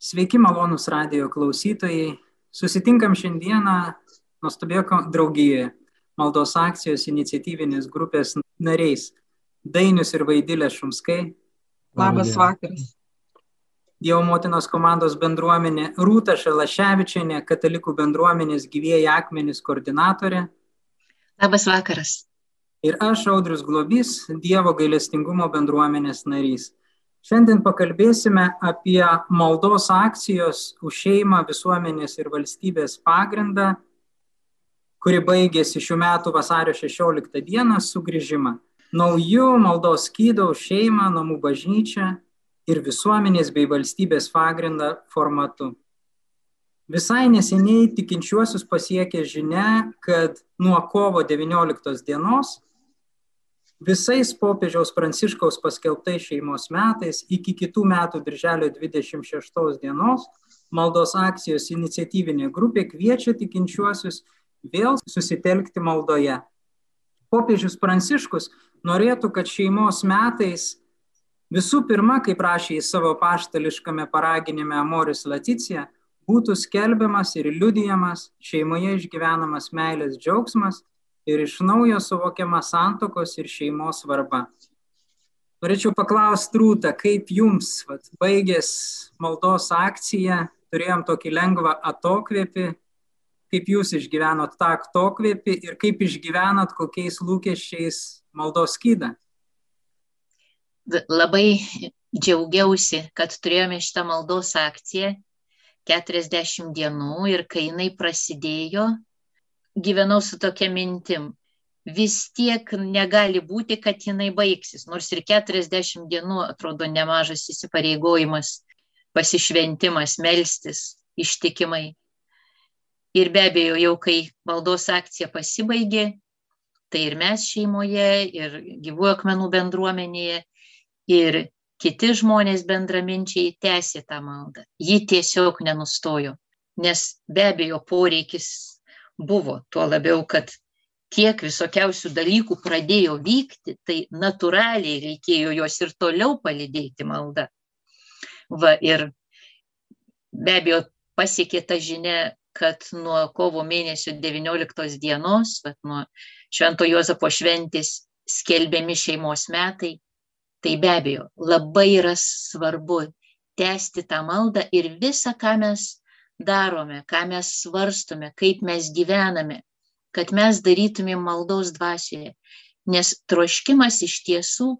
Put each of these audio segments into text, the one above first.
Sveiki, malonus radio klausytojai. Susitinkam šiandieną nuostabėjo draugijoje, maldos akcijos iniciatyvinės grupės nariais Dainius ir Vaidilė Šumskai. Labas vakaras. Dievo motinos komandos bendruomenė Rūta Šalaševičianė, katalikų bendruomenės gyvėjai akmenys koordinatorė. Labas vakaras. Ir aš, Audrius Globys, Dievo gailestingumo bendruomenės narys. Šiandien pakalbėsime apie maldos akcijos už šeimą, visuomenės ir valstybės pagrindą, kuri baigėsi šių metų vasario 16 dieną sugrįžimą. Naujų maldos skydo už šeimą, namų bažnyčią ir visuomenės bei valstybės pagrindą formatu. Visai neseniai tikinčiuosius pasiekė žinia, kad nuo kovo 19 dienos visais popiežiaus Pranciškaus paskelbtais šeimos metais iki kitų metų birželio 26 dienos maldos akcijos iniciatyvinė grupė kviečia tikinčiuosius vėl susitelkti maldoje. Popiežius Pranciškus norėtų, kad šeimos metais visų pirma, kaip rašė į savo paštališkame paraginime Amoris Laticija, būtų skelbiamas ir liudijamas šeimoje išgyvenamas meilės džiaugsmas ir iš naujo suvokiama santokos ir šeimos svarba. Norėčiau paklausti Rūtą, kaip jums vat, baigės maldos akcija, turėjom tokį lengvą atokvėpį, kaip jūs išgyvenot tą atokvėpį ir kaip išgyvenot kokiais lūkesčiais maldos skydą. Labai džiaugiausi, kad turėjome šitą maldos akciją 40 dienų ir kai jinai prasidėjo, gyvenau su tokia mintim. Vis tiek negali būti, kad jinai baigsis. Nors ir 40 dienų atrodo nemažas įsipareigojimas, pasišventimas, melstis ištikimai. Ir be abejo, jau kai maldos akcija pasibaigė, tai ir mes šeimoje, ir gyvųjų akmenų bendruomenėje, ir kiti žmonės bendraminčiai tęsė tą maldą. Ji tiesiog nenustojo, nes be abejo poreikis buvo, tuo labiau, kad tiek visokiausių dalykų pradėjo vykti, tai natūraliai reikėjo juos ir toliau palidėti malda. Va, ir be abejo pasiekė ta žinia, kad nuo kovo mėnesio 19 dienos, va, nuo Švento Jozapo šventės skelbiami šeimos metai, tai be abejo labai yra svarbu tęsti tą maldą ir visą, ką mes darome, ką mes svarstome, kaip mes gyvename, kad mes darytumėm maldos dvasioje. Nes troškimas iš tiesų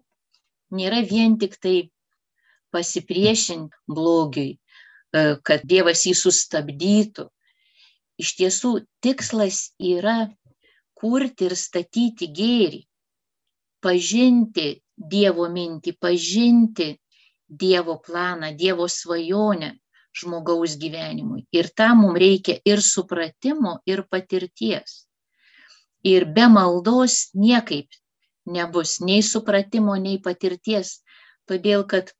nėra vien tik tai pasipriešinti blogiui, e, kad Dievas jį sustabdytų. Iš tiesų tikslas yra kurti ir statyti gėrį, pažinti Dievo mintį, pažinti Dievo planą, Dievo svajonę, žmogaus gyvenimui. Ir tam mums reikia ir supratimo, ir patirties. Ir be maldos niekaip nebus nei supratimo, nei patirties, todėl kad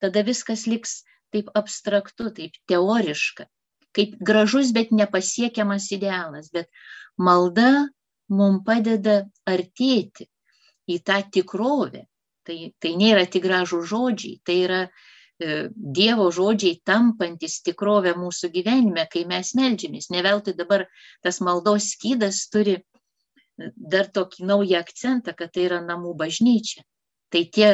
tada viskas liks taip abstraktu, taip teoriška, kaip gražus, bet nepasiekiamas idealas. Bet malda mums padeda artėti į tą tikrovę. Tai, tai nėra tik gražų žodžiai, tai yra Dievo žodžiai tampantis tikrovę mūsų gyvenime, kai mes melžiamės. Ne veltui dabar tas maldos skydas turi dar tokį naują akcentą, kad tai yra namų bažnyčia. Tai tie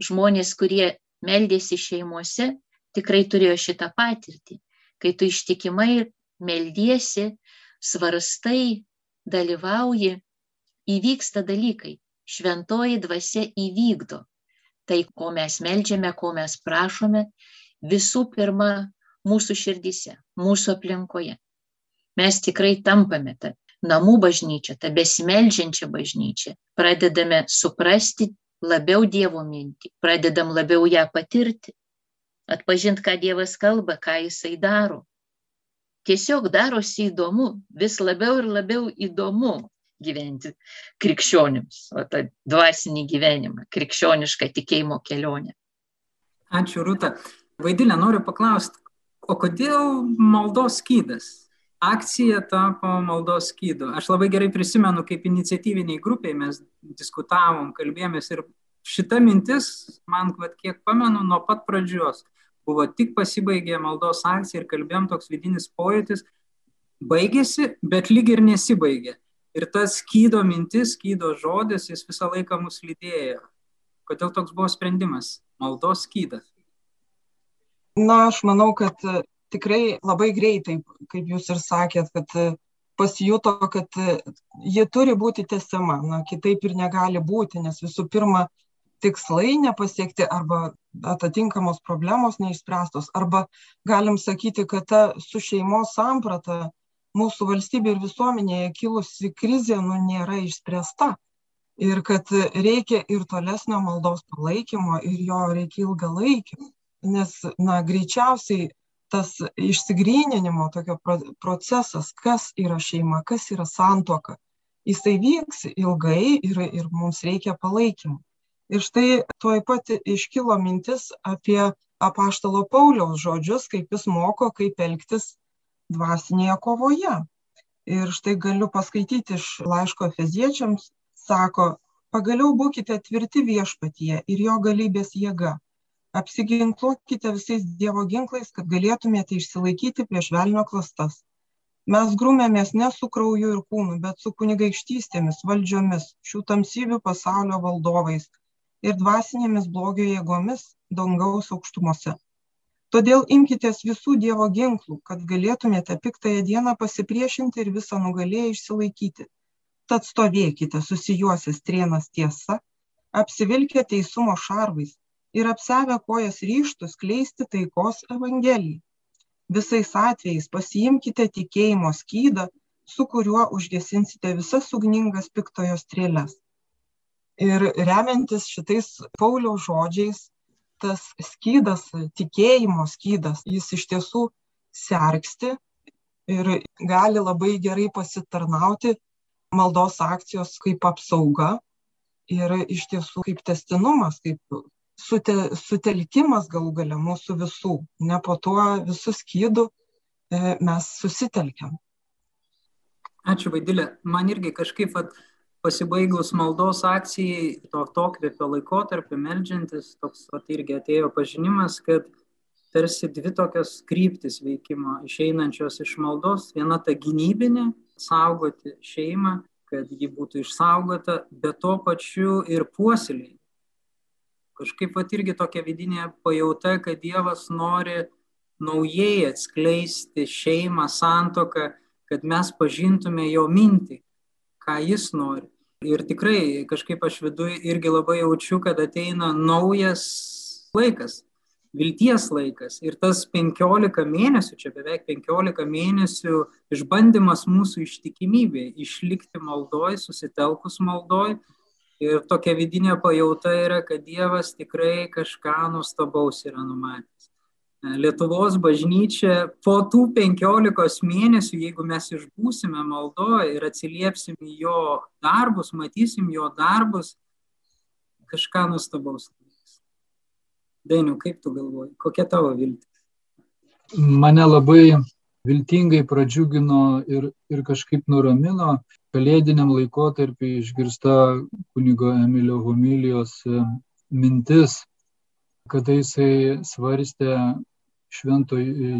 žmonės, kurie meldėsi šeimuose, tikrai turėjo šitą patirtį. Kai tu ištikimai meldiesi, svarstai, dalyvauji, įvyksta dalykai. Šventoji dvasia įvykdo tai, ko mes melžiame, ko mes prašome, visų pirma mūsų širdise, mūsų aplinkoje. Mes tikrai tampame tą namų bažnyčią, tą besimeldžiančią bažnyčią. Pradedame suprasti labiau Dievo mintį, pradedam labiau ją patirti, atpažinti, ką Dievas kalba, ką Jisai daro. Tiesiog darosi įdomu, vis labiau ir labiau įdomu gyventi krikščionims, o tą dvasinį gyvenimą, krikščionišką tikėjimo kelionę. Ačiū, Rūta. Vaidilė, noriu paklausti, o kodėl maldos skydas? Akcija tapo maldos skydu. Aš labai gerai prisimenu, kaip iniciatyviniai grupiai mes diskutavom, kalbėjomės ir šita mintis, man, vat, kiek pamenu, nuo pat pradžios buvo tik pasibaigė maldos akcija ir kalbėjom toks vidinis pojūtis, baigėsi, bet lyg ir nesibaigė. Ir tas skydo mintis, skydo žodis, jis visą laiką mus lydėjo. Kodėl toks buvo sprendimas? Maldos skydas. Na, aš manau, kad e, tikrai labai greitai, kaip jūs ir sakėt, kad e, pasijuto, kad e, ji turi būti tęsiama, na, kitaip ir negali būti, nes visų pirma, tikslai nepasiekti arba atitinkamos problemos neišspręstos, arba galim sakyti, kad ta su šeimos samprata mūsų valstybė ir visuomenėje kilusi krizė nu, nėra išspręsta. Ir kad reikia ir tolesnio maldos palaikymo, ir jo reikia ilgalaikio. Nes, na, greičiausiai tas išsigryninimo tokio procesas, kas yra šeima, kas yra santoka, jisai vyks ilgai ir, ir mums reikia palaikymo. Ir štai tuoj pat iškilo mintis apie apaštalo Pauliaus žodžius, kaip jis moko, kaip elgtis dvasinėje kovoje. Ir štai galiu paskaityti iš laiško feziečiams, sako, pagaliau būkite tvirti viešpatyje ir jo galybės jėga. Apsiginkluokite visais Dievo ginklais, kad galėtumėte išsilaikyti prieš velnio klastas. Mes grūmėmės ne su krauju ir kūnu, bet su kunigaikštystėmis, valdžiomis, šių tamsybių pasaulio valdovais ir dvasinėmis blogio jėgomis dangaus aukštumose. Todėl imkitės visų Dievo ginklų, kad galėtumėte piktąją dieną pasipriešinti ir visą nugalėję išsilaikyti. Tad stovėkite susijuosę strienas tiesa, apsivilkę teisumo šarvais ir apsevę kojas ryštus kleisti taikos evangeliją. Visais atvejais pasiimkite tikėjimo skydą, su kuriuo užgesinsite visas ugningas piktojo strėlės. Ir remiantis šitais Pauliaus žodžiais, tas skydas, tikėjimo skydas, jis iš tiesų sergsti ir gali labai gerai pasitarnauti maldos akcijos kaip apsauga ir iš tiesų kaip testinumas, kaip sute, sutelkimas galų gale mūsų visų. Ne po tuo visų skydų e, mes susitelkiam. Ačiū, Vaidilė. Man irgi kažkaip at, pasibaigus maldos akcijai, to tokvėpio laikotarpio, melžiantis, toks vat, irgi atėjo pažinimas, kad tarsi dvi tokios kryptis veikimo išeinančios iš maldos. Viena ta gynybinė, saugoti šeimą, kad ji būtų išsaugota, bet tuo pačiu ir puoselėjai. Kažkaip pat irgi tokia vidinė pajauta, kad Dievas nori naujai atskleisti šeimą, santoką, kad mes pažintume jo mintį, ką jis nori. Ir tikrai kažkaip aš viduje irgi labai jaučiu, kad ateina naujas laikas, vilties laikas. Ir tas 15 mėnesių, čia beveik 15 mėnesių išbandymas mūsų ištikimybė, išlikti maldoj, susitelkus maldoj. Ir tokia vidinė pajauta yra, kad Dievas tikrai kažką nuostabaus yra numatęs. Lietuvos bažnyčia po tų penkiolikos mėnesių, jeigu mes išbūsime maldoje ir atsiliepsim jo darbus, matysim jo darbus, kažką nuostabaus. Dainiu, kaip tu galvoji, kokia tavo viltis? Mane labai viltingai pradžiugino ir, ir kažkaip nuramino kalėdiniam laikotarpiu išgirsta kunigo Emilio homilijos mintis, kada jisai svarstė švento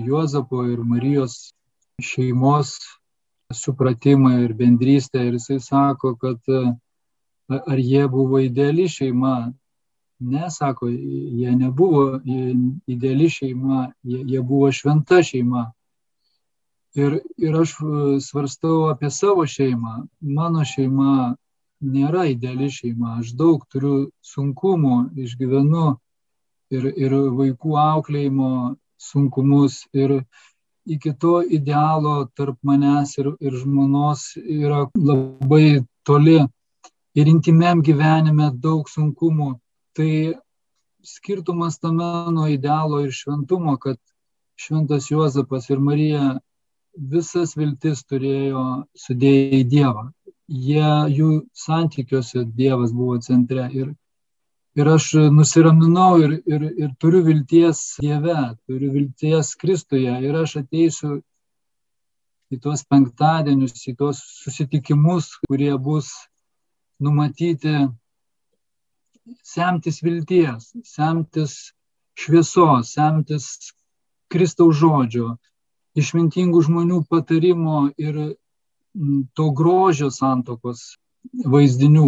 Juozapo ir Marijos šeimos supratimą ir bendrystę. Ir jisai sako, kad ar jie buvo ideali šeima. Ne, sako, jie nebuvo ideali šeima, jie, jie buvo šventa šeima. Ir, ir aš svarstau apie savo šeimą. Mano šeima nėra ideali šeima. Aš daug turiu sunkumų, išgyvenu ir, ir vaikų auklėjimo sunkumus ir iki to idealo tarp manęs ir, ir žmonos yra labai toli ir intimiam gyvenime daug sunkumų. Tai skirtumas tame nuo idealo ir šventumo, kad šventas Juozapas ir Marija visas viltis turėjo sudėję į Dievą. Jie, jų santykiuose Dievas buvo centre ir ir aš nusiraminau ir, ir, ir turiu vilties Dieve, turiu vilties Kristuje. Ir aš ateisiu į tuos penktadienius, į tuos susitikimus, kurie bus numatyti semtis vilties, semtis šviesos, semtis Kristaus žodžio, išmintingų žmonių patarimo ir to grožio santokos vaizdinių,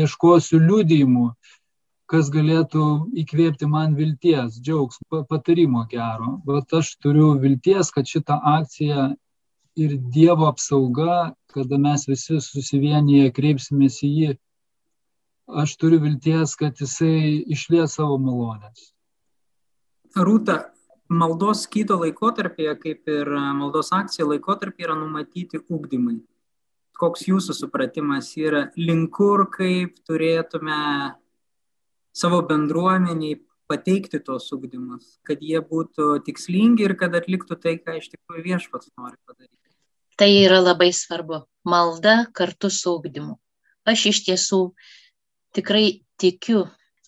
ieškosiu liudijimų, kas galėtų įkvėpti man vilties, džiaugsmo, patarimo gero. Bet aš turiu vilties, kad šita akcija ir Dievo apsauga, kada mes visi susivienyje kreipsimės į jį, aš turiu vilties, kad jisai išlies savo malonės. Rūta, maldos skydo laikotarpėje, kaip ir maldos akcija laikotarpėje, yra numatyti ūkdymai. Koks jūsų supratimas yra, link kur kaip turėtume savo bendruomeniai pateikti tos ūkdymus, kad jie būtų tikslingi ir kad atliktų tai, ką iš tikrųjų viešpats nori padaryti. Tai yra labai svarbu. Malda kartu su ūkdymu. Aš iš tiesų tikrai tikiu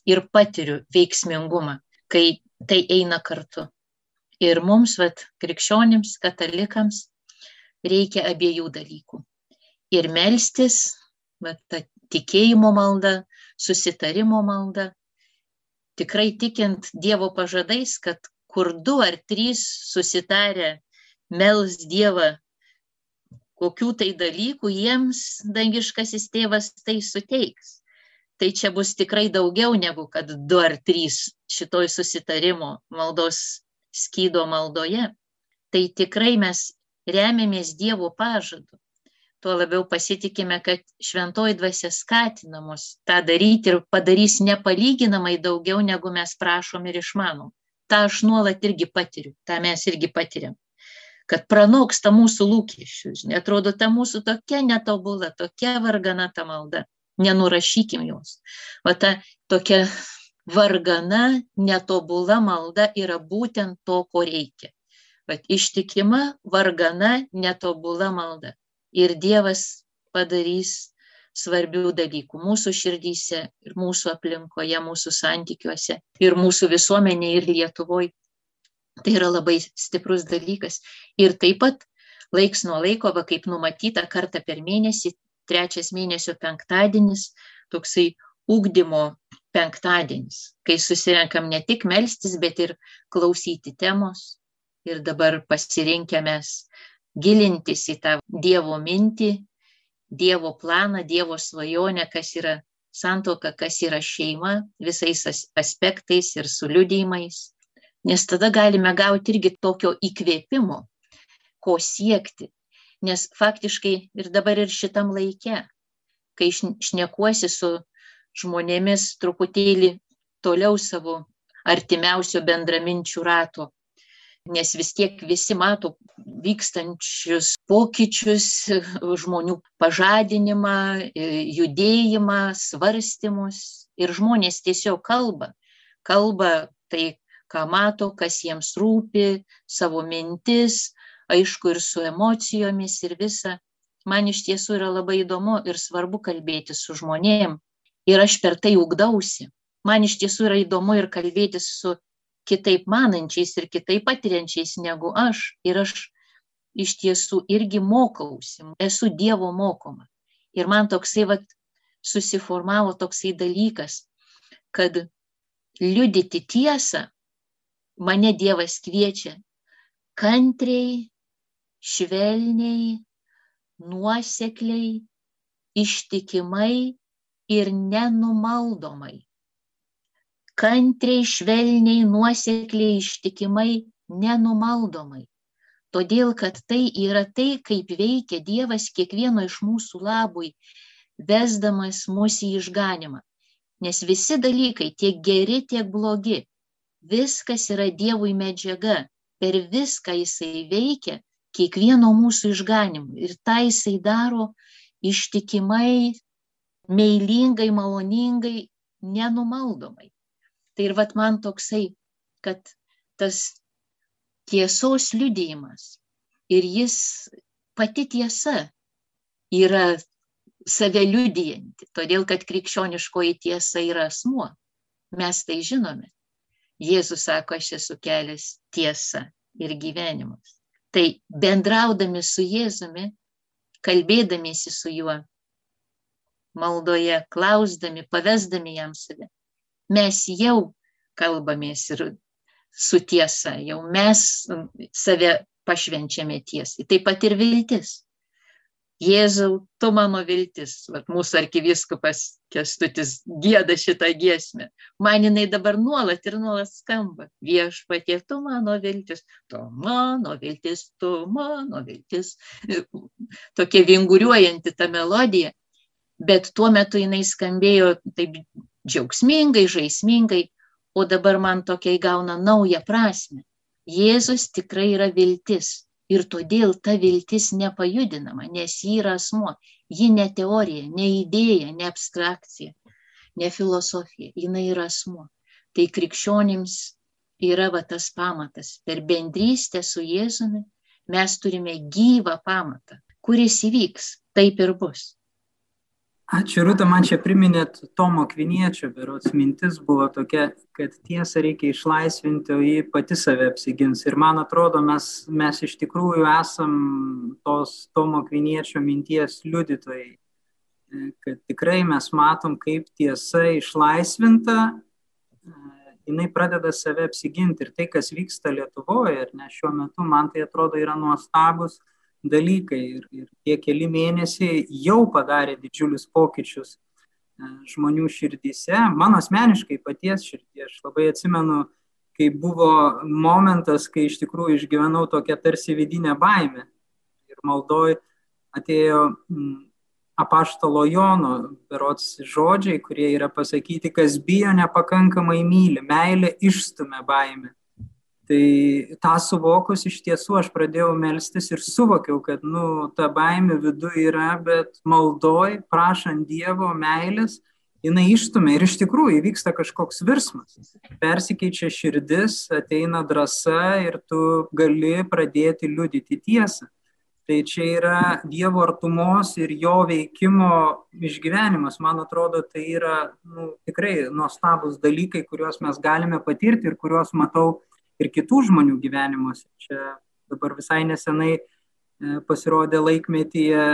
ir patiriu veiksmingumą, kai tai eina kartu. Ir mums, vat, krikščionims, katalikams, reikia abiejų dalykų. Ir melstis, vat, ta tikėjimo malda, susitarimo malda, tikrai tikint Dievo pažadais, kad kur du ar trys susitarę mels Dievą kokių tai dalykų jiems dangiškasis tėvas tai suteiks. Tai čia bus tikrai daugiau negu kad du ar trys šitoj susitarimo maldos skydo maldoje. Tai tikrai mes remiamės Dievo pažadu. Tuo labiau pasitikime, kad šventoji dvasia skatina mus tą daryti ir padarys nepalyginamai daugiau, negu mes prašom ir išmanom. Ta aš nuolat irgi patiriu, tą mes irgi patiriam kad pranoksta mūsų lūkesčius. Žinai, atrodo, ta mūsų tokia netobula, tokia vargana ta malda. Nenurašykim jos. O ta tokia vargana, netobula malda yra būtent to, ko reikia. Bet ištikima, vargana, netobula malda. Ir Dievas padarys svarbių dalykų mūsų širdyse ir mūsų aplinkoje, mūsų santykiuose ir mūsų visuomenėje ir Lietuvoje. Tai yra labai stiprus dalykas. Ir taip pat laiks nuo laiko, va, kaip numatyta kartą per mėnesį, trečias mėnesio penktadienis, toksai ūkdymo penktadienis, kai susirenkam ne tik melstis, bet ir klausyti temos. Ir dabar pasirinkėmės gilintis į tą Dievo mintį, Dievo planą, Dievo svajonę, kas yra santoka, kas yra šeima, visais aspektais ir su liudymais nes tada galime gauti irgi tokio įkvėpimo, ko siekti. Nes faktiškai ir dabar ir šitam laikė, kai šnekuosi su žmonėmis truputėlį toliau savo artimiausio bendraminčių rato, nes vis tiek visi mato vykstančius pokyčius, žmonių pažadinimą, judėjimą, svarstymus ir žmonės tiesiog kalba. Kalba tai, ką mato, kas jiems rūpi, savo mintis, aišku ir su emocijomis ir visa. Man iš tiesų yra labai įdomu ir svarbu kalbėti su žmonėm. Ir aš per tai ugdausi. Man iš tiesų yra įdomu ir kalbėti su kitaip manančiais ir kitaip patiriančiais negu aš. Ir aš iš tiesų irgi mokausi, esu Dievo mokoma. Ir man toksai vat, susiformavo toksai dalykas, kad liudyti tiesą mane Dievas kviečia kantriai, švelniai, nuosekliai, ištikimai ir nenumaldomai. Kantriai, švelniai, nuosekliai, ištikimai, nenumaldomai. Todėl, kad tai yra tai, kaip veikia Dievas kiekvieno iš mūsų labui, vesdamas mūsų į išganimą. Nes visi dalykai, tiek geri, tiek blogi, viskas yra Dievui medžiaga, per viską jisai veikia kiekvieno mūsų išganimui. Ir tą jisai daro ištikimai, meilingai, maloningai, nenumaldomai. Tai ir vat man toksai, kad tas tiesos liudijimas ir jis pati tiesa yra save liudijanti, todėl kad krikščioniškoji tiesa yra asmuo. Mes tai žinome. Jėzus sako, aš esu kelias tiesa ir gyvenimas. Tai bendraudami su Jėzumi, kalbėdamiesi su juo, maldoje, klausdami, pavesdami jam save, mes jau kalbamės ir su tiesa, jau mes save pašvenčiame tiesai. Taip pat ir viltis. Jėzau, tu mano viltis. Vat mūsų arkiviskupas Kestutis gėda šitą giesmę. Man jinai dabar nuolat ir nuolat skamba. Viešpatie, tu mano viltis, tu mano viltis, tu mano viltis. Tokia vinguriuojanti ta melodija. Bet tuo metu jinai skambėjo taip džiaugsmingai, žaismingai, o dabar man tokia įgauna naują prasme. Jėzus tikrai yra viltis ir todėl ta viltis nepajudinama, nes ji yra asmo, ji ne teorija, ne idėja, ne abstrakcija, ne filosofija, jinai yra asmo. Tai krikščionims yra va tas pamatas. Per bendrystę su Jėzumi mes turime gyvą pamatą, kuris įvyks, taip ir bus. Ačiū, Rūta, man čia priminėt Tomo Kviniečio, berots mintis buvo tokia, kad tiesą reikia išlaisvinti, o jį pati save apsigins. Ir man atrodo, mes, mes iš tikrųjų esam tos Tomo Kviniečio minties liudytojai, kad tikrai mes matom, kaip tiesa išlaisvinta, jinai pradeda save apsiginti. Ir tai, kas vyksta Lietuvoje, ir ne šiuo metu, man tai atrodo yra nuostabus dalykai ir, ir tie keli mėnesiai jau padarė didžiulius pokyčius e, žmonių širdyse, mano asmeniškai paties širdį. Aš labai atsimenu, kai buvo momentas, kai iš tikrųjų išgyvenau tokią tarsi vidinę baimę. Ir maldoj atėjo apaštalo Jono, berots žodžiai, kurie yra pasakyti, kas bijo nepakankamai myli, meilė išstumia baimę. Tai tą suvokus iš tiesų aš pradėjau melstis ir suvokiau, kad, nu, ta baimė viduje yra, bet maldoj, prašant Dievo meilės, jinai išstumia ir iš tikrųjų įvyksta kažkoks virsmas. Persikeičia širdis, ateina drąsa ir tu gali pradėti liudyti tiesą. Tai čia yra Dievo artumos ir jo veikimo išgyvenimas. Man atrodo, tai yra nu, tikrai nuostabus dalykai, kuriuos mes galime patirti ir kuriuos matau ir kitų žmonių gyvenimuose. Čia dabar visai nesenai e, pasirodė laikmetyje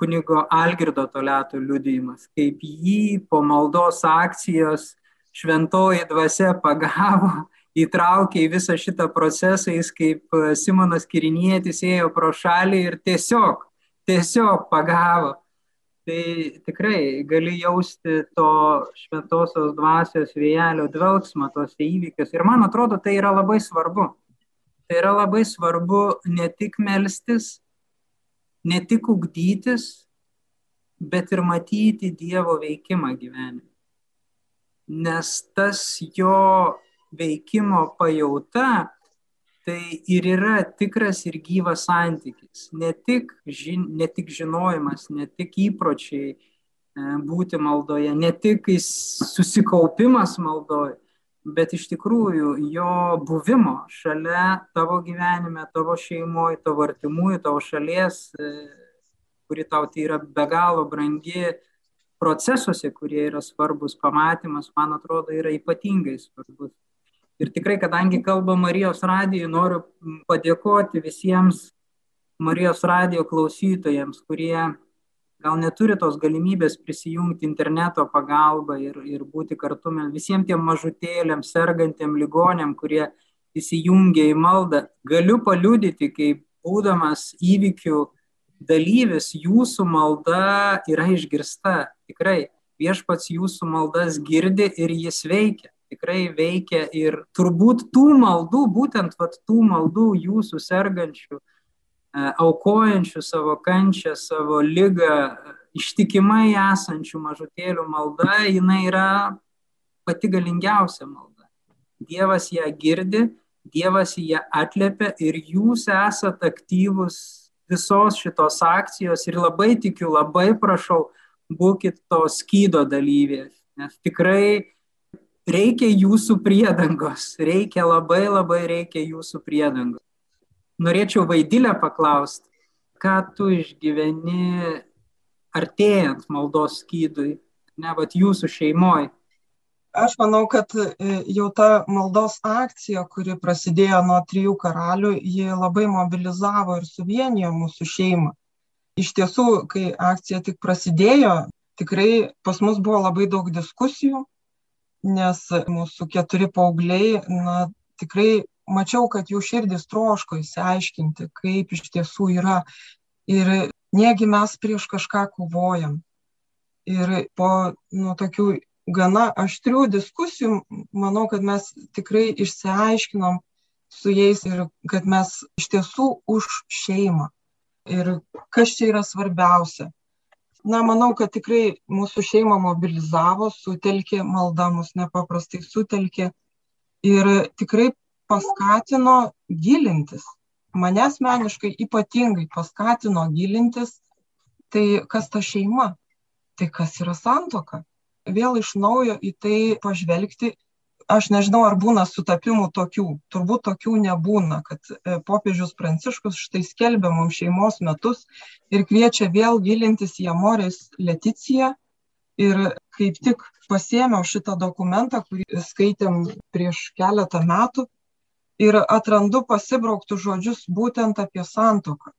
kunigo Algirdo Toletų liudijimas, kaip jį po maldos akcijos šventoji dvasia pagavo, įtraukė į visą šitą procesą, jis kaip e, Simonas Kirinietis ėjo pro šalį ir tiesiog, tiesiog pagavo tai tikrai gali jausti to šventosios dvasios vėjelio dvelgsmą tose įvykiuose. Ir man atrodo, tai yra labai svarbu. Tai yra labai svarbu ne tik melstis, ne tik ugdytis, bet ir matyti Dievo veikimą gyvenime. Nes tas jo veikimo pajauta tai ir yra tikras ir gyvas santykis. Ne tik, žin, ne tik žinojimas, ne tik įpročiai e, būti maldoje, ne tik susikaupimas maldoje, bet iš tikrųjų jo buvimo šalia tavo gyvenime, tavo šeimoje, tavo artimųjų, tavo šalies, e, kuri tau tai yra be galo brangi procesuose, kurie yra svarbus, pamatymas, man atrodo, yra ypatingai svarbus. Ir tikrai, kadangi kalba Marijos radijai, noriu padėkoti visiems Marijos radijo klausytojams, kurie gal neturi tos galimybės prisijungti interneto pagalba ir, ir būti kartu visiems tiem mažutėliam, sergantiem ligonėm, kurie įsijungia į maldą. Galiu paliudyti, kaip būdamas įvykių dalyvis, jūsų malda yra išgirsta. Tikrai viešpats jūsų maldas girdi ir jis veikia tikrai veikia ir turbūt tų maldų, būtent vat, tų maldų jūsų sergančių, e, aukojančių savo kančią, savo lygą, ištikimai esančių mažutėlių malda, jinai yra pati galingiausia malda. Dievas ją girdi, Dievas ją atliepia ir jūs esate aktyvus visos šitos akcijos ir labai tikiu, labai prašau, būkite to skydo dalyvės, nes tikrai reikia jūsų priedangos, reikia labai labai reikia jūsų priedangos. Norėčiau vaidilę paklausti, ką tu išgyveni artėjant maldos skydui, ne, bet jūsų šeimoje. Aš manau, kad e, jau ta maldos akcija, kuri prasidėjo nuo trijų karalių, ji labai mobilizavo ir suvienijo mūsų šeimą. Iš tiesų, kai akcija tik prasidėjo, tikrai pas mus buvo labai daug diskusijų, nes mūsų keturi paaugliai, na, tikrai mačiau, kad jų širdis troško įsiaiškinti, kaip iš tiesų yra. Ir negi mes prieš kažką kovojam. Ir po nu, tokių gana aštrių diskusijų, manau, kad mes tikrai išsiaiškinom su jais ir kad mes iš tiesų už šeimą. Ir kas čia yra svarbiausia. Na, manau, kad tikrai mūsų šeimą mobilizavo, sutelkė, malda mus nepaprastai sutelkė ir tikrai paskatino gilintis. Mane asmeniškai ypatingai paskatino gilintis, tai kas ta šeima, tai kas yra santoka. Vėl iš naujo į tai pažvelgti. Aš nežinau, ar būna sutapimų tokių. Turbūt tokių nebūna, kad e, popiežius Pranciškus štai skelbia mums šeimos metus ir kviečia vėl gilintis į Amorės Leticiją. Ir kaip tik pasėmiau šitą dokumentą, kurį skaitėm prieš keletą metų, ir atrandu pasibrauktus žodžius būtent apie santoką.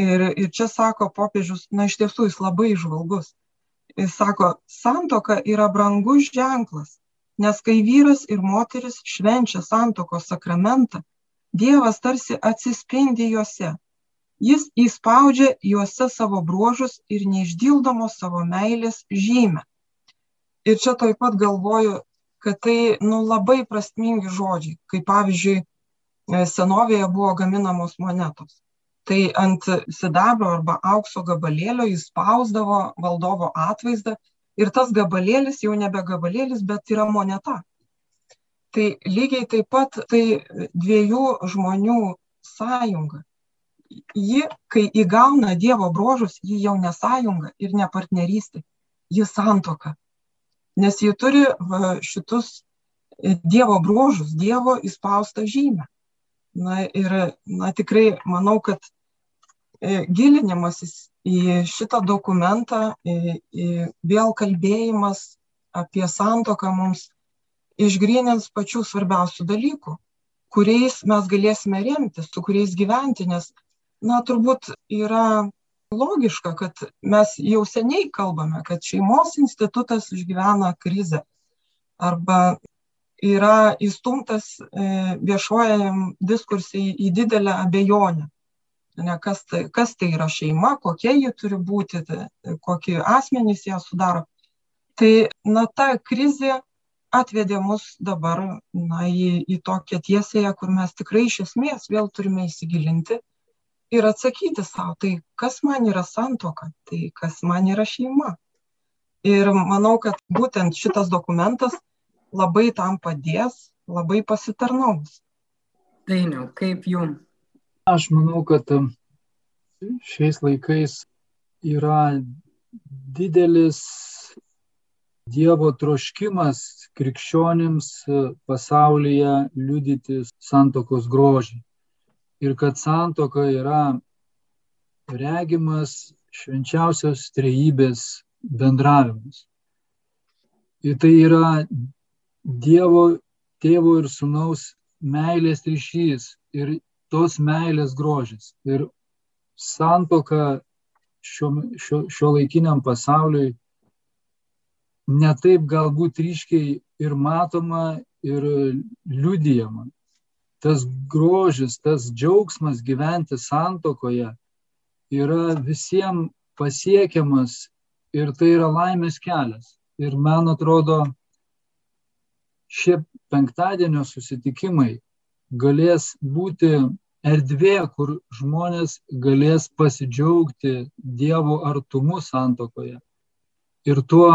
Ir, ir čia sako popiežius, na iš tiesų jis labai išvalgus. Jis sako, santoka yra brangus ženklas, nes kai vyras ir moteris švenčia santokos sakramentą, Dievas tarsi atsispindi juose. Jis įspaudžia juose savo bruožus ir neišdildomos savo meilės žymę. Ir čia taip pat galvoju, kad tai nu, labai prasmingi žodžiai, kaip pavyzdžiui, senovėje buvo gaminamos monetos. Tai ant sidabro arba aukso gabalėlio jis spausdavo valdovo atvaizdą ir tas gabalėlis jau nebe gabalėlis, bet yra moneta. Tai lygiai taip pat tai dviejų žmonių sąjunga. Ji, kai įgauna Dievo brožus, ji jau ne sąjunga ir ne partnerystė, ji santoka nes ji turi šitus e, Dievo bruožus, Dievo įspaustą žymę. Na ir na, tikrai manau, kad gilinimasis į šitą dokumentą, į, į vėl kalbėjimas apie santoką mums išgrynins pačių svarbiausių dalykų, kuriais mes galėsime remtis, su kuriais gyventi, nes, na, turbūt yra logiška, kad mes jau seniai kalbame, kad šeimos institutas išgyvena krizę arba yra įstumtas e, viešojam diskursai į didelę abejonę. Ne, kas, tai, kas tai yra šeima, kokia ji turi būti, tai, kokie asmenys ją sudaro. Tai na, ta krizė atvedė mus dabar na, į, į tokią tiesėje, kur mes tikrai iš esmės vėl turime įsigilinti ir atsakyti savo, tai kas man yra santoka, tai kas man yra šeima. Ir manau, kad būtent šitas dokumentas labai tam padės, labai pasitarnaus. Dainiau, kaip jum? Aš manau, kad šiais laikais yra didelis Dievo troškimas krikščionims uh, pasaulyje liudyti santokos grožį ir kad santoka yra regimas švenčiausios trejybės bendravimas. Ir tai yra Dievo, tėvo ir sunaus meilės ryšys ir tos meilės grožis. Ir santoka šio, šio, šio laikiniam pasauliui netaip galbūt ryškiai ir matoma ir liudijama tas grožis, tas džiaugsmas gyventi santokoje yra visiems pasiekiamas ir tai yra laimės kelias. Ir man atrodo, šie penktadienio susitikimai galės būti erdvė, kur žmonės galės pasidžiaugti Dievo artumu santokoje. Ir tuo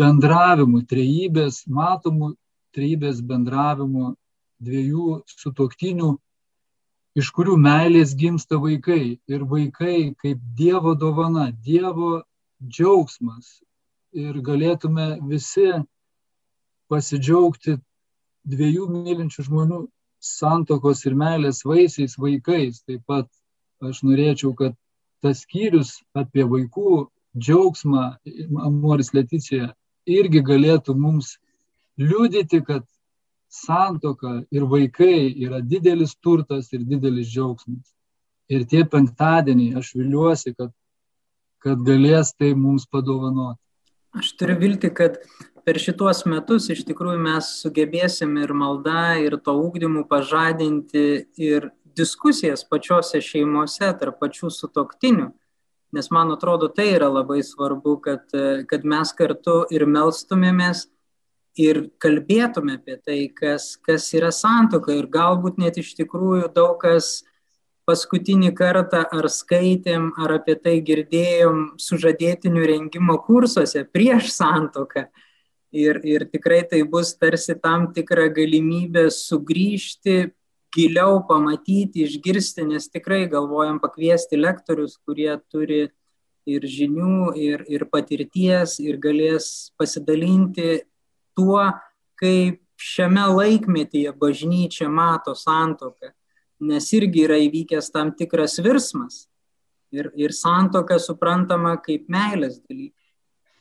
bendravimu, trejybės, matomų trejybės bendravimu dviejų sutoktinių, iš kurių meilės gimsta vaikai. Ir vaikai kaip Dievo dovana, Dievo džiaugsmas. Ir galėtume visi pasidžiaugti dviejų mylinčių žmonių santokos ir meilės vaisiais vaikais. Taip pat aš norėčiau, kad tas skyrius apie vaikų džiaugsmą, Amoris Leticija, irgi galėtų mums liudyti, kad santoka ir vaikai yra didelis turtas ir didelis džiaugsmas. Ir tie penktadieniai, aš viliuosi, kad, kad galės tai mums padovanoti. Aš turiu vilti, kad per šituos metus iš tikrųjų mes sugebėsim ir malda, ir to ūkdymų pažadinti ir diskusijas pačiose šeimose tarp pačių sutoktinių. Nes man atrodo, tai yra labai svarbu, kad, kad mes kartu ir melstumėmės, ir kalbėtume apie tai, kas, kas yra santoka. Ir galbūt net iš tikrųjų daug kas paskutinį kartą ar skaitėm, ar apie tai girdėjom sužadėtinių rengimo kursuose prieš santoką. Ir, ir tikrai tai bus tarsi tam tikra galimybė sugrįžti, giliau pamatyti, išgirsti, nes tikrai galvojam pakviesti lektorius, kurie turi ir žinių, ir, ir patirties, ir galės pasidalinti tuo, kaip šiame laikmetyje bažnyčia mato santoką, nes irgi yra įvykęs tam tikras virsmas. Ir, ir santoka suprantama kaip meilės dalykas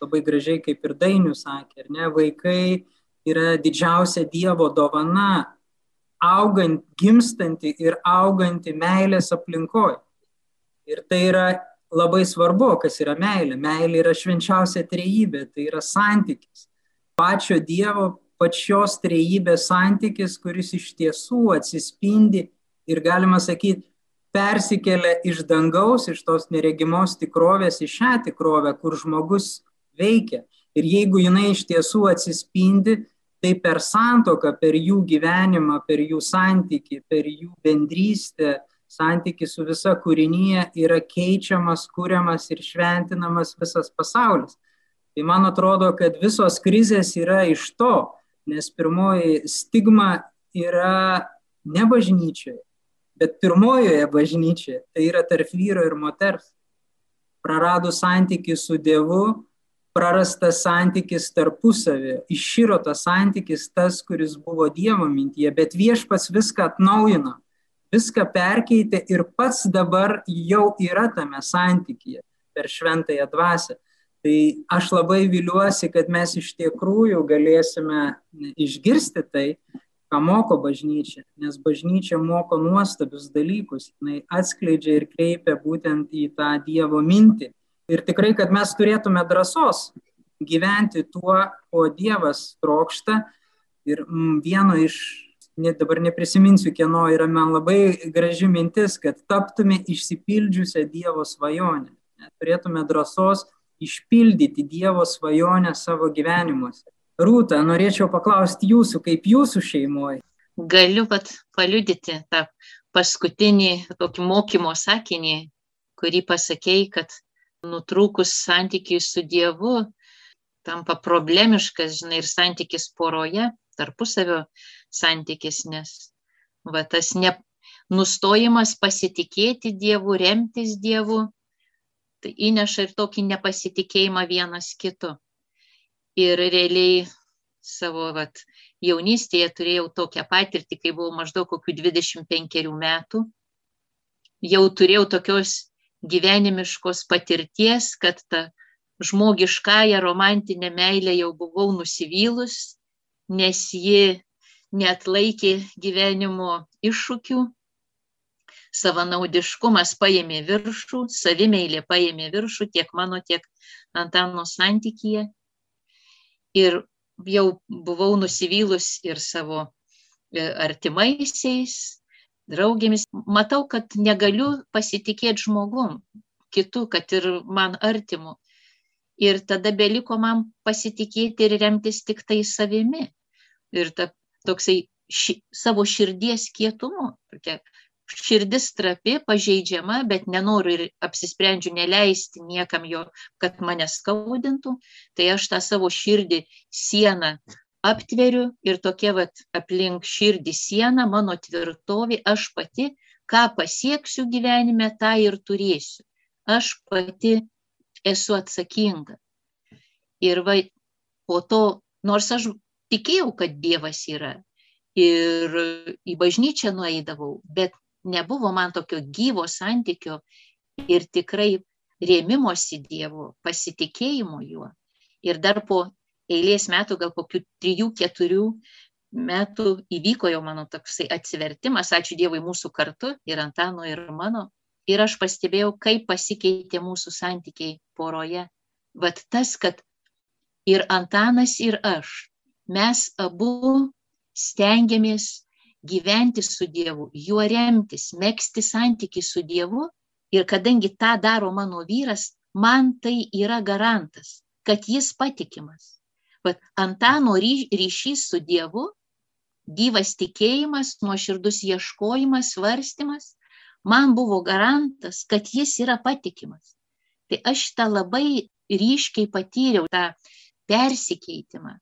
labai gražiai, kaip ir Dainius sakė, ar ne, vaikai yra didžiausia Dievo dovana, augant, gimstanti ir auganti meilės aplinkoje. Ir tai yra labai svarbu, kas yra meilė. Meilė yra švenčiausia trejybė, tai yra santykis. Pačio Dievo, pačios trejybės santykis, kuris iš tiesų atsispindi ir galima sakyti, persikelia iš dangaus, iš tos neregimos tikrovės į šią tikrovę, kur žmogus veikia. Ir jeigu jinai iš tiesų atsispindi, tai per santoką, per jų gyvenimą, per jų santyki, per jų bendrystę, santyki su visa kūrinyje yra keičiamas, kuriamas ir šventinamas visas pasaulis. Tai man atrodo, kad visos krizės yra iš to, nes pirmoji stigma yra ne bažnyčioje, bet pirmojoje bažnyčioje, tai yra tarp vyro ir moters. Praradus santyki su Dievu, prarastas santykis tarpusavį, iširo tas santykis tas, kuris buvo Dievo mintyje, bet viešpats viską atnaujino, viską perkeitė ir pats dabar jau yra tame santykyje per šventąją dvasę. Tai aš labai viliuosi, kad mes iš tikrųjų galėsime išgirsti tai, ką moko bažnyčia, nes bažnyčia moko nuostabius dalykus, jinai atskleidžia ir kreipia būtent į tą Dievo mintį Ir tikrai, kad mes turėtume drąsos gyventi tuo, ko Dievas trokšta. Ir mm, vieno iš, net dabar neprisiminsiu, kieno yra man labai graži mintis, kad taptume išsipildžiusią Dievo svajonę. Turėtume drąsos išpildyti Dievo svajonę savo gyvenimuose. Rūta, norėčiau paklausti jūsų, kaip jūsų šeimoje. Galiu pat paliudyti tą paskutinį tokį mokymo sakinį, kurį pasakėjai, kad nutrūkus santykiai su Dievu tampa problemiškas, žinai, ir santykis poroje, tarpusavio santykis, nes va, tas ne, nustojimas pasitikėti Dievu, remtis Dievu, tai įneša ir tokį nepasitikėjimą vienas kitu. Ir realiai savo vat, jaunystėje turėjau tokią patirtį, kai buvau maždaug kokių 25 metų. Jau turėjau tokios gyvenimiškos patirties, kad ta žmogiškąją romantinę meilę jau buvau nusivylus, nes ji neatlaikė gyvenimo iššūkių. Savanaudiškumas paėmė viršų, savimeilė paėmė viršų tiek mano, tiek Antano santykyje. Ir jau buvau nusivylus ir savo e, artimaisiais, draugėmis, matau, kad negaliu pasitikėti žmogum, kitu, kad ir man artimu. Ir tada beliko man pasitikėti ir remtis tik tai savimi. Ir ta, toksai ši, savo širdies kietumu. Tokia širdis trapi, pažeidžiama, bet nenoriu ir apsisprendžiu neleisti niekam jo, kad mane skaudintų. Tai aš tą savo širdį sieną aptveriu ir tokia vat aplink širdį siena, mano tvirtovė, aš pati, ką pasieksiu gyvenime, tą ir turėsiu. Aš pati esu atsakinga. Ir va, po to, nors aš tikėjau, kad Dievas yra ir į bažnyčią nueidavau, bet nebuvo man tokio gyvo santykio ir tikrai rėmimosi Dievu, pasitikėjimo juo. Ir dar po eilės metų, gal kokių trijų, keturių metų įvyko jau mano toksai atsivertimas, ačiū Dievui mūsų kartu ir Antano ir mano. Ir aš pastebėjau, kaip pasikeitė mūsų santykiai poroje. Vat tas, kad Ir Antanas ir aš, mes abu stengiamės gyventi su Dievu, juo remtis, mėgsti santyki su Dievu. Ir kadangi tą daro mano vyras, man tai yra garantas, kad jis patikimas. Bet Antano ryšys su Dievu, gyvas tikėjimas, nuoširdus ieškojimas, svarstymas, man buvo garantas, kad jis yra patikimas. Tai aš tą labai ryškiai patyriau, tą persikeitimą.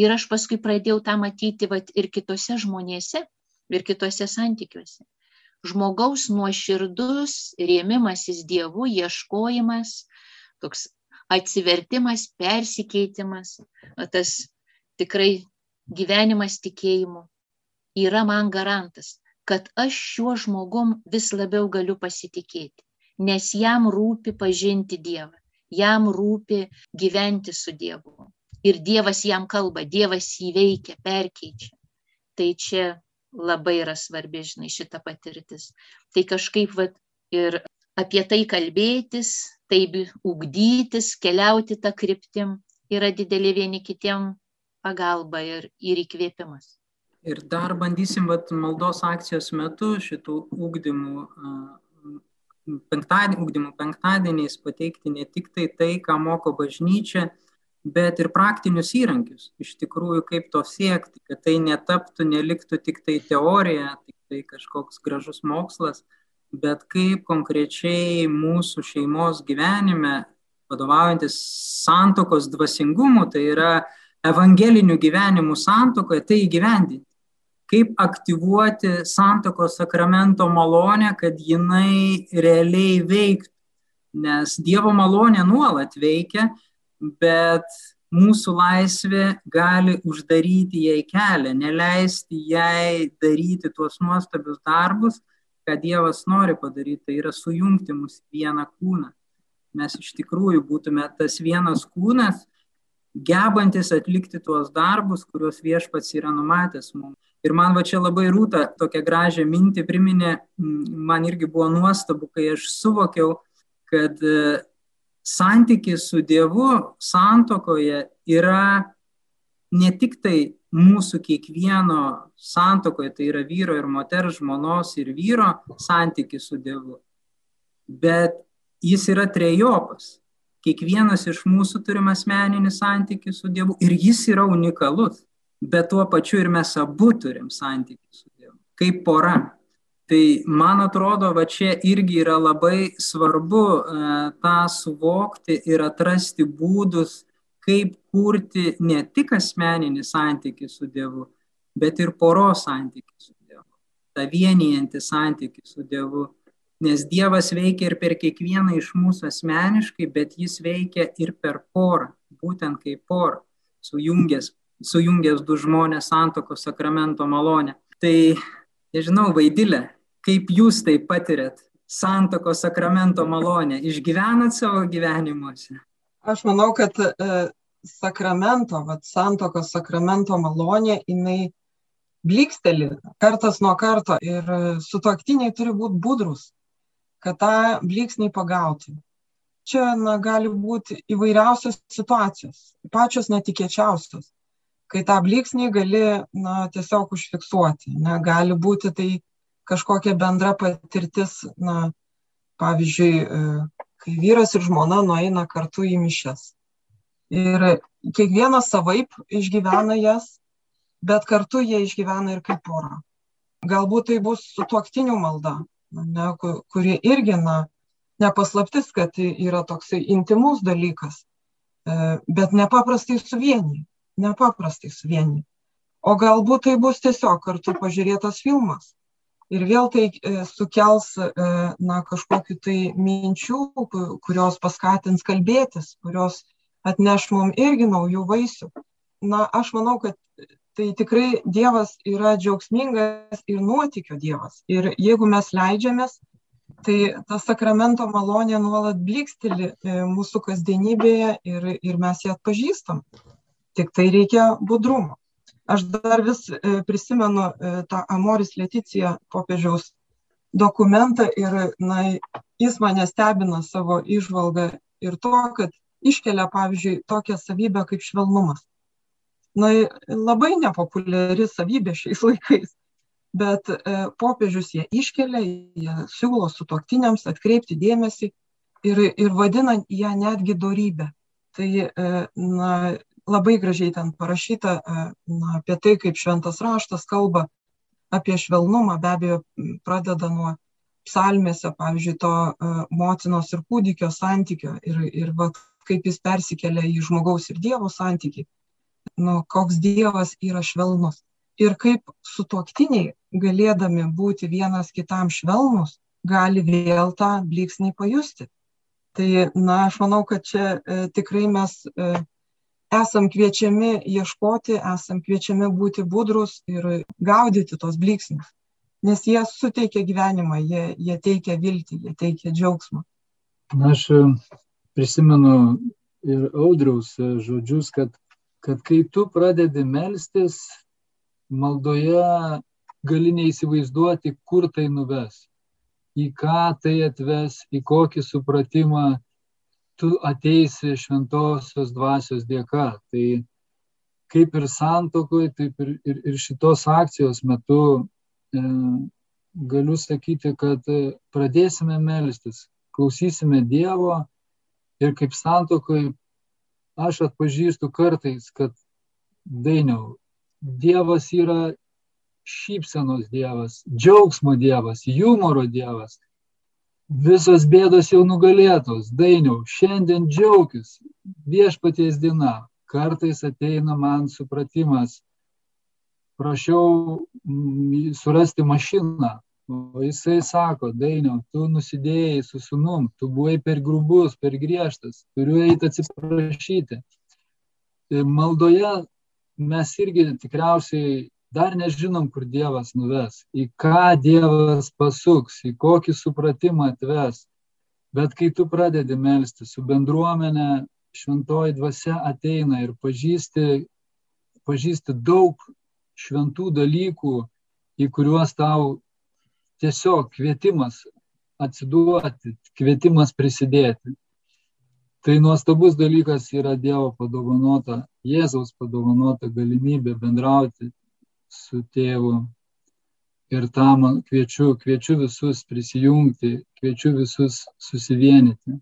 Ir aš paskui pradėjau tą matyti vat, ir kitose žmonėse, ir kitose santykiuose. Žmogaus nuoširdus rėmimasis Dievu, ieškojimas, toks atsivertimas, persikeitimas, tas tikrai gyvenimas tikėjimu yra man garantas, kad aš šiuo žmogum vis labiau galiu pasitikėti, nes jam rūpi pažinti Dievą jam rūpi gyventi su Dievu. Ir Dievas jam kalba, Dievas jį veikia, perkeičia. Tai čia labai yra svarbi, žinai, šita patirtis. Tai kažkaip vat, ir apie tai kalbėtis, taip ugdytis, keliauti tą kryptim yra didelė vieni kitiem pagalba ir, ir įkvėpimas. Ir dar bandysim vat, maldos akcijos metu šitų ugdymų penktadienį, ugdymo penktadieniais pateikti ne tik tai tai, ką moko bažnyčia, bet ir praktinius įrankius. Iš tikrųjų, kaip to siekti, kad tai netaptų, neliktų tik tai teorija, tik tai kažkoks gražus mokslas, bet kaip konkrečiai mūsų šeimos gyvenime, vadovaujantis santokos dvasingumu, tai yra evangelinių gyvenimų santokoje, tai įgyvendinti kaip aktyvuoti santokos sakramento malonę, kad jinai realiai veiktų. Nes Dievo malonė nuolat veikia, bet mūsų laisvė gali uždaryti jai kelią, neleisti jai daryti tuos nuostabius darbus, ką Dievas nori padaryti, tai yra sujungti mus vieną kūną. Mes iš tikrųjų būtume tas vienas kūnas, gebantis atlikti tuos darbus, kuriuos viešpats yra numatęs mums. Ir man va čia labai rūta tokią gražią mintį priminė, man irgi buvo nuostabu, kai aš suvokiau, kad e, santykis su Dievu santokoje yra ne tik tai mūsų kiekvieno santokoje, tai yra vyro ir moters, žmonos ir vyro santykis su Dievu, bet jis yra trejopas. Kiekvienas iš mūsų turim asmeninį santykį su Dievu ir jis yra unikalus bet tuo pačiu ir mes abu turim santykių su Dievu, kaip pora. Tai man atrodo, va čia irgi yra labai svarbu e, tą suvokti ir atrasti būdus, kaip kurti ne tik asmeninį santykį su Dievu, bet ir poros santykį su Dievu. Ta vienijantį santykį su Dievu. Nes Dievas veikia ir per kiekvieną iš mūsų asmeniškai, bet jis veikia ir per porą, būtent kaip porą, sujungęs sujungęs du žmonės santokos sakramento malonę. Tai, nežinau, vaidilė, kaip jūs tai patirėt, santokos sakramento malonę, išgyvenat savo gyvenimuose? Aš manau, kad e, sakramento, vat, santokos sakramento malonė, jinai bliksteli kartas nuo karto ir su toktiniai turi būti budrus, kad tą bliksnį pagauti. Čia na, gali būti įvairiausios situacijos, pačios netikėčiausios kai tą blyksnį gali na, tiesiog užfiksuoti. Ne, gali būti tai kažkokia bendra patirtis, na, pavyzdžiui, e, kai vyras ir žmona nueina kartu į mišes. Ir kiekvienas savaip išgyvena jas, bet kartu jie išgyvena ir kaip pora. Galbūt tai bus su tuoktinių malda, ne, kuri irgi, na, nepaslaptis, kad yra toksai intimus dalykas, e, bet nepaprastai suvienyje nepaprastai suvienyti. O galbūt tai bus tiesiog kartu pažiūrėtas filmas. Ir vėl tai e, sukels e, na, kažkokiu tai minčių, kurios paskatins kalbėtis, kurios atneš mums irgi naujų vaisių. Na, aš manau, kad tai tikrai Dievas yra džiaugsmingas ir nuotykio Dievas. Ir jeigu mes leidžiamės, tai ta sakramento malonė nuolat bliksteli e, mūsų kasdienybėje ir, ir mes ją atpažįstam tik tai reikia budrumo. Aš dar vis e, prisimenu e, tą Amoris Leticija popiežiaus dokumentą ir na, jis mane stebina savo išvalgą ir to, kad iškelia, pavyzdžiui, tokią savybę kaip švelnumas. Na, labai nepopuliari savybė šiais laikais, bet e, popiežius ją iškelia, jie siūlo sutoktiniams atkreipti dėmesį ir, ir vadinant ją netgi darybę. Tai, e, na, labai gražiai ten parašyta e, na, apie tai, kaip šventas raštas kalba apie švelnumą, be abejo, pradeda nuo psalmėse, pavyzdžiui, to e, motinos ir kūdikio santykio ir, ir va, kaip jis persikelia į žmogaus ir Dievo santykį, nu, koks Dievas yra švelnus. Ir kaip sutuoktiniai, galėdami būti vienas kitam švelnus, gali vėl tą bliksnį pajusti. Tai, na, aš manau, kad čia e, tikrai mes e, esam kviečiami ieškoti, esam kviečiami būti budrus ir gaudyti tos blyksnius. Nes jie suteikia gyvenimą, jie, jie teikia viltį, jie teikia džiaugsmą. Na, aš e, prisimenu ir audriaus e, žodžius, kad, kad kai tu pradedi melstis, maldoje gali neįsivaizduoti, kur tai nuves, į ką tai atves, į kokį supratimą tu ateisi šventosios dvasios dėka. Tai kaip ir santokoj, taip ir, ir, ir šitos akcijos metu e, galiu sakyti, kad pradėsime melstis, klausysime Dievo ir kaip santokoj aš atpažįstu kartais, kad dainiau, Dievas yra šypsenos Dievas, džiaugsmo Dievas, humoro Dievas visos bėdos jau nugalėtos, dainiau, šiandien džiaugis, viešpaties diena, kartais ateina man supratimas, prašiau mm, surasti mašiną, o jisai sako, dainiau, tu nusidėjai su sunum, tu buvai per grubus, per griežtas, turiu eiti atsiprašyti. Maldoje mes irgi tikriausiai dar nežinom, kur Dievas nuves, į ką Dievas pasuks, į kokį supratimą atves. Bet kai tu pradedi melstį su bendruomenė, šventoji dvasia ateina ir pažįsti, pažįsti daug šventų dalykų, į kuriuos tau tiesiog kvietimas atsiduoti, kvietimas prisidėti. Tai nuostabus dalykas yra Dievo padovanota, Jėzaus padovanota galimybė bendrauti su tėvu. Ir tam kviečiu, kviečiu visus prisijungti, kviečiu visus susivienyti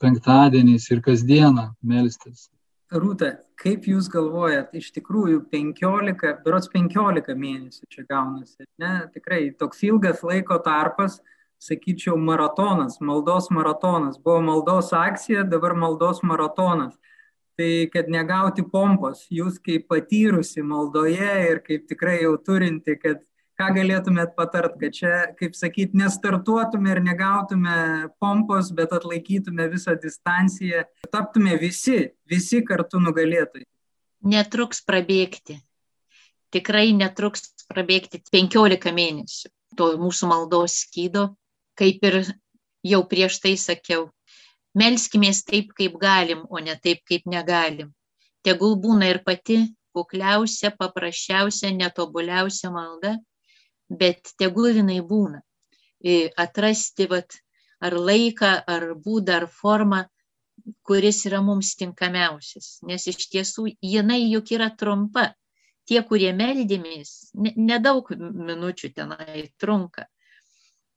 penktadieniais ir kasdieną melstis. Rūta, kaip Jūs galvojat, iš tikrųjų 15, berots 15 mėnesių čia gaunasi, ne? Tikrai toks ilgas laiko tarpas, sakyčiau, maratonas, maldos maratonas. Buvo maldos akcija, dabar maldos maratonas tai kad negauti pompos, jūs kaip patyrusi maldoje ir kaip tikrai jau turinti, kad ką galėtumėt patart, kad čia, kaip sakyt, nestartuotume ir negautume pompos, bet atlaikytume visą distanciją, taptume visi, visi kartu nugalėtojai. Netruks prabėgti. Tikrai netruks prabėgti 15 mėnesių to mūsų maldos skydo, kaip ir jau prieš tai sakiau, Melskimės taip, kaip galim, o ne taip, kaip negalim. Tegul būna ir pati kukliausia, paprasčiausia, netobuliausia malda, bet tegul jinai būna. Atrasti vat, ar laiką, ar būdą, ar formą, kuris yra mums tinkamiausias. Nes iš tiesų jinai juk yra trumpa. Tie, kurie meldėmės, nedaug minučių tenai trunka,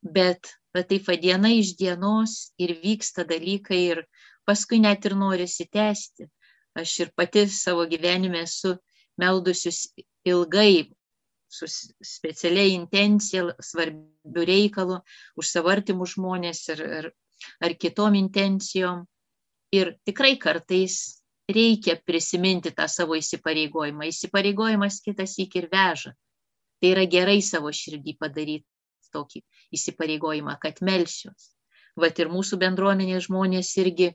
bet bet taip va diena iš dienos ir vyksta dalykai ir paskui net ir norisi tęsti. Aš ir pati savo gyvenime esu meldusius ilgai, su specialiai intencija, svarbių reikalų, už savo artimus žmonės ir, ir, ar kitom intencijom. Ir tikrai kartais reikia prisiminti tą savo įsipareigojimą. Įsipareigojimas kitas įk ir veža. Tai yra gerai savo širdį padaryti tokį įsipareigojimą, kad melsiuos. Vat ir mūsų bendruomenės žmonės irgi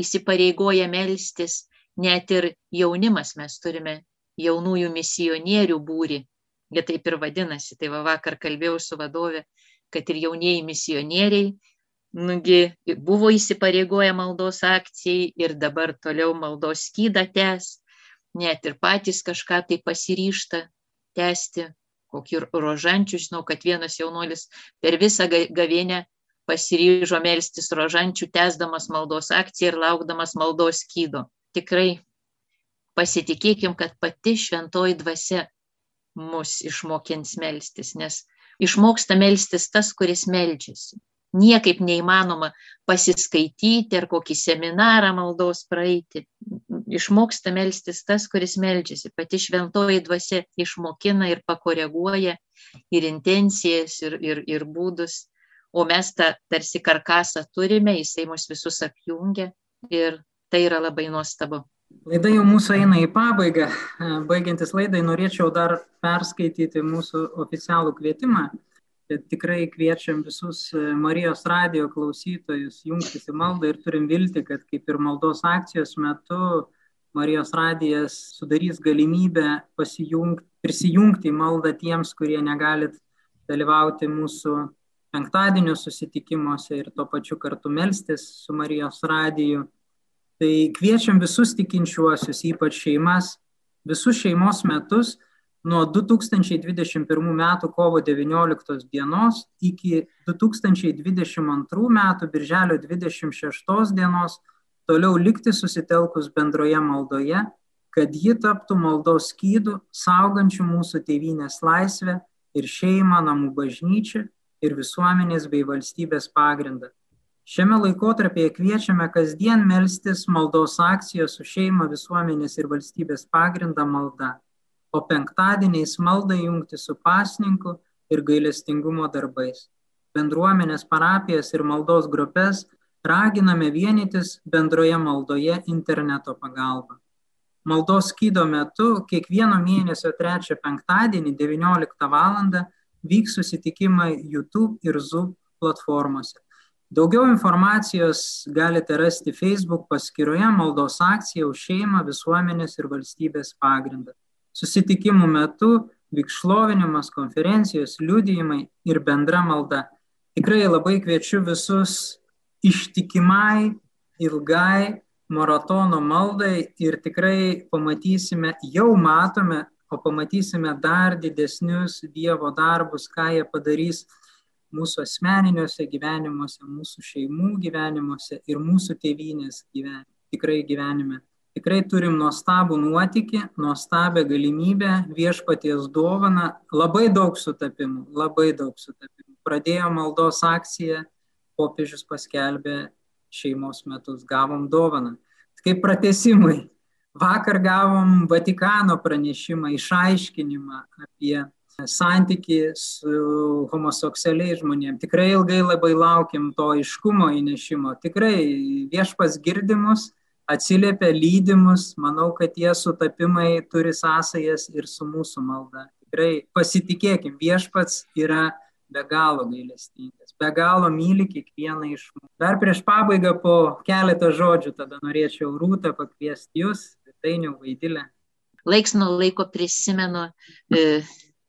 įsipareigoja melstis, net ir jaunimas mes turime jaunųjų misionierių būri, jie taip ir vadinasi. Tai va vakar kalbėjau su vadovė, kad ir jaunieji misionieriai nugi, buvo įsipareigoję maldos akcijai ir dabar toliau maldos skydą tęs, net ir patys kažką tai pasiryšta tęsti kokį rožančių, žinau, kad vienas jaunuolis per visą gavienę pasiryžo melstis rožančių, tęsdamas maldos akciją ir laukdamas maldos skydo. Tikrai pasitikėkim, kad pati šventoji dvasia mus išmokins melstis, nes išmoksta melstis tas, kuris melžiasi. Niekaip neįmanoma pasiskaityti ar kokį seminarą maldos praeiti. Išmoksta melstis tas, kuris melžiasi. Pati šventoji dvasia išmokina ir pakoreguoja ir intencijas, ir, ir, ir būdus o mes tą tarsi karkasą turime, jisai mus visus apjungia ir tai yra labai nuostabu. Laida jau mūsų eina į pabaigą. Baigiantis laidai norėčiau dar perskaityti mūsų oficialų kvietimą. Tikrai kviečiam visus Marijos radio klausytojus jungtis į maldą ir turim vilti, kad kaip ir maldos akcijos metu Marijos radijas sudarys galimybę prisijungti į maldą tiems, kurie negalit dalyvauti mūsų penktadienio susitikimuose ir tuo pačiu kartu melstis su Marijos radiju. Tai kviečiam visus tikinčiuosius, ypač šeimas, visus šeimos metus nuo 2021 m. kovo 19 dienos iki 2022 m. birželio 26 dienos toliau likti susitelkus bendroje maldoje, kad ji taptų maldos skydų, saugančių mūsų tėvynės laisvę ir šeimą, namų bažnyčią ir visuomenės bei valstybės pagrindą. Šiame laikotarpėje kviečiame kasdien melstis maldos akcijos su šeima, visuomenės ir valstybės pagrindą malda, o penktadieniais maldą jungti su pasninku ir gailestingumo darbais. Bendruomenės parapijas ir maldos grupės raginame vienytis bendroje maldoje interneto pagalba. Maldos skydo metu kiekvieno mėnesio trečią penktadienį 19 val vyks susitikimai YouTube ir Zoom platformose. Daugiau informacijos galite rasti Facebook paskyroje Maldos akcija už šeimą, visuomenės ir valstybės pagrindą. Susitikimų metu vyks šlovinimas, konferencijos, liudijimai ir bendra malda. Tikrai labai kviečiu visus ištikimai, ilgai maratono maldai ir tikrai pamatysime, jau matome o pamatysime dar didesnius Dievo darbus, ką jie padarys mūsų asmeniniuose gyvenimuose, mūsų šeimų gyvenimuose ir mūsų tėvynės gyvenime, tikrai gyvenime. Tikrai turim nuostabų nuotikį, nuostabę galimybę, viešpaties dovaną, labai daug sutapimų, labai daug sutapimų. Pradėjo maldos akciją, popiežius paskelbė šeimos metus, gavom dovaną. Kaip pratesimui, Vakar gavom Vatikano pranešimą, išaiškinimą apie santyki su homoseksualiais žmonėmis. Tikrai ilgai labai laukiam to iškumo įnešimo. Tikrai viešpas girdimus, atsiliepia lydimus. Manau, kad tie sutapimai turi sąsajas ir su mūsų malda. Tikrai pasitikėkim, viešpats yra be galo gailestingas, be galo myli kiekvieną iš mūsų. Dar prieš pabaigą po keletą žodžių tada norėčiau Rūtą pakviesti jūs Dainių vaidilę. Laiks nuo laiko prisimenu e,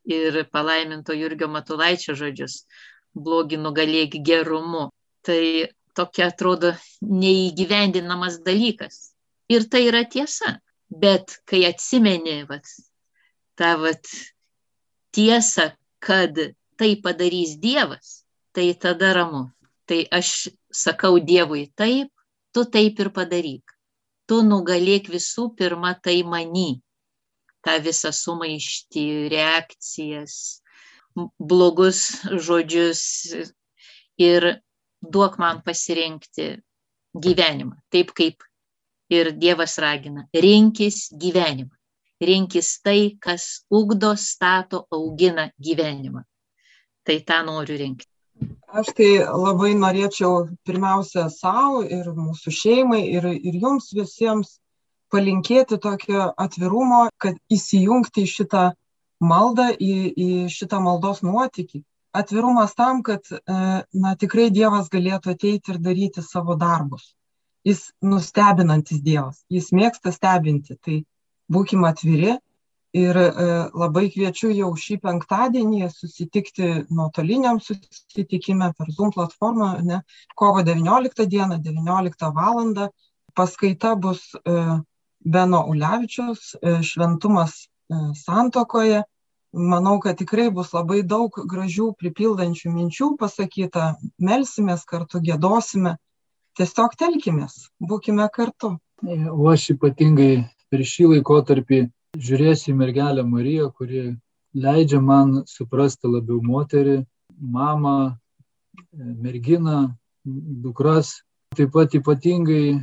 ir palaiminto Jurgio Matulaičio žodžius - blogį nugalėk gerumu. Tai tokia atrodo neįgyvendinamas dalykas. Ir tai yra tiesa. Bet kai atsimeni vat, tą vat, tiesą, kad tai padarys Dievas, tai tada ramu. Tai aš sakau Dievui taip, tu taip ir padaryk tu nugalėk visų pirma tai many, tą visą sumaištį, reakcijas, blogus žodžius ir duok man pasirinkti gyvenimą, taip kaip ir Dievas ragina, rinkis gyvenimą, rinkis tai, kas ugdo, stato, augina gyvenimą. Tai tą noriu rinkti. Aš tai labai norėčiau pirmiausia savo ir mūsų šeimai ir, ir jums visiems palinkėti tokio atvirumo, kad įsijungti į šitą maldą, į, į šitą maldos nuotykį. Atvirumas tam, kad e, na, tikrai Dievas galėtų ateiti ir daryti savo darbus. Jis nustebinantis Dievas, jis mėgsta stebinti, tai būkime atviri ir e, labai kviečiu jau šį penktadienį susitikti nuotoliniam susitikime per Zoom platformą, ne, kovo 19 dieną, 19 val. Paskaita bus e, Beno Ulevičius, e, šventumas santokoje. manau, kad tikrai bus labai daug gražių pripildančių minčių pasakyta, melsimės kartu, gėdosime, tiesiog telkimės, būkime kartu. O aš ypatingai per šį laikotarpį žiūrėsiu į mergelę Mariją, kuri leidžia man suprasti labiau moterį, mamą, merginą, dukras. Taip pat ypatingai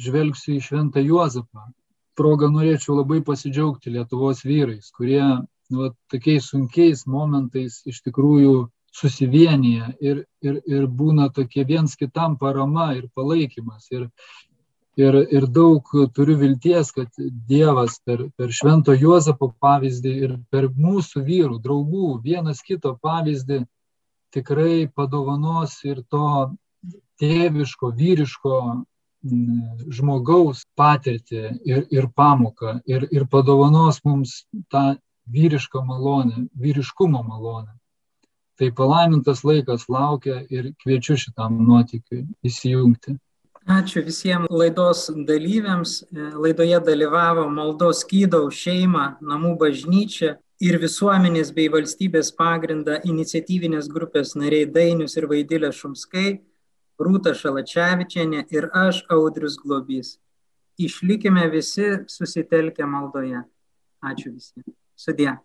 žvelgsiu į Šventą Juozapą. Progą norėčiau labai pasidžiaugti Lietuvos vyrais, kurie nu, tokiais sunkiais momentais iš tikrųjų susivienyje ir, ir, ir būna tokie viens kitam parama ir palaikymas. Ir, ir, ir daug turiu vilties, kad Dievas per, per Švento Juozapo pavyzdį ir per mūsų vyrų, draugų, vienas kito pavyzdį tikrai padovanos ir to tėviško, vyriško žmogaus patirtį ir, ir pamoką ir, ir padovanos mums tą vyrišką malonę, vyriškumo malonę. Tai palaimintas laikas laukia ir kviečiu šitam nuotikiui įsijungti. Ačiū visiems laidos dalyviams. Laidoje dalyvavo maldos skydau šeima, namų bažnyčia ir visuomenės bei valstybės pagrindą iniciatyvinės grupės nariai Dainius ir Vaidilė Šumskai Rūta Šalačiavičienė ir aš Audrius Globys. Išlikime visi susitelkę maldoje. Ačiū visiems. Sudė.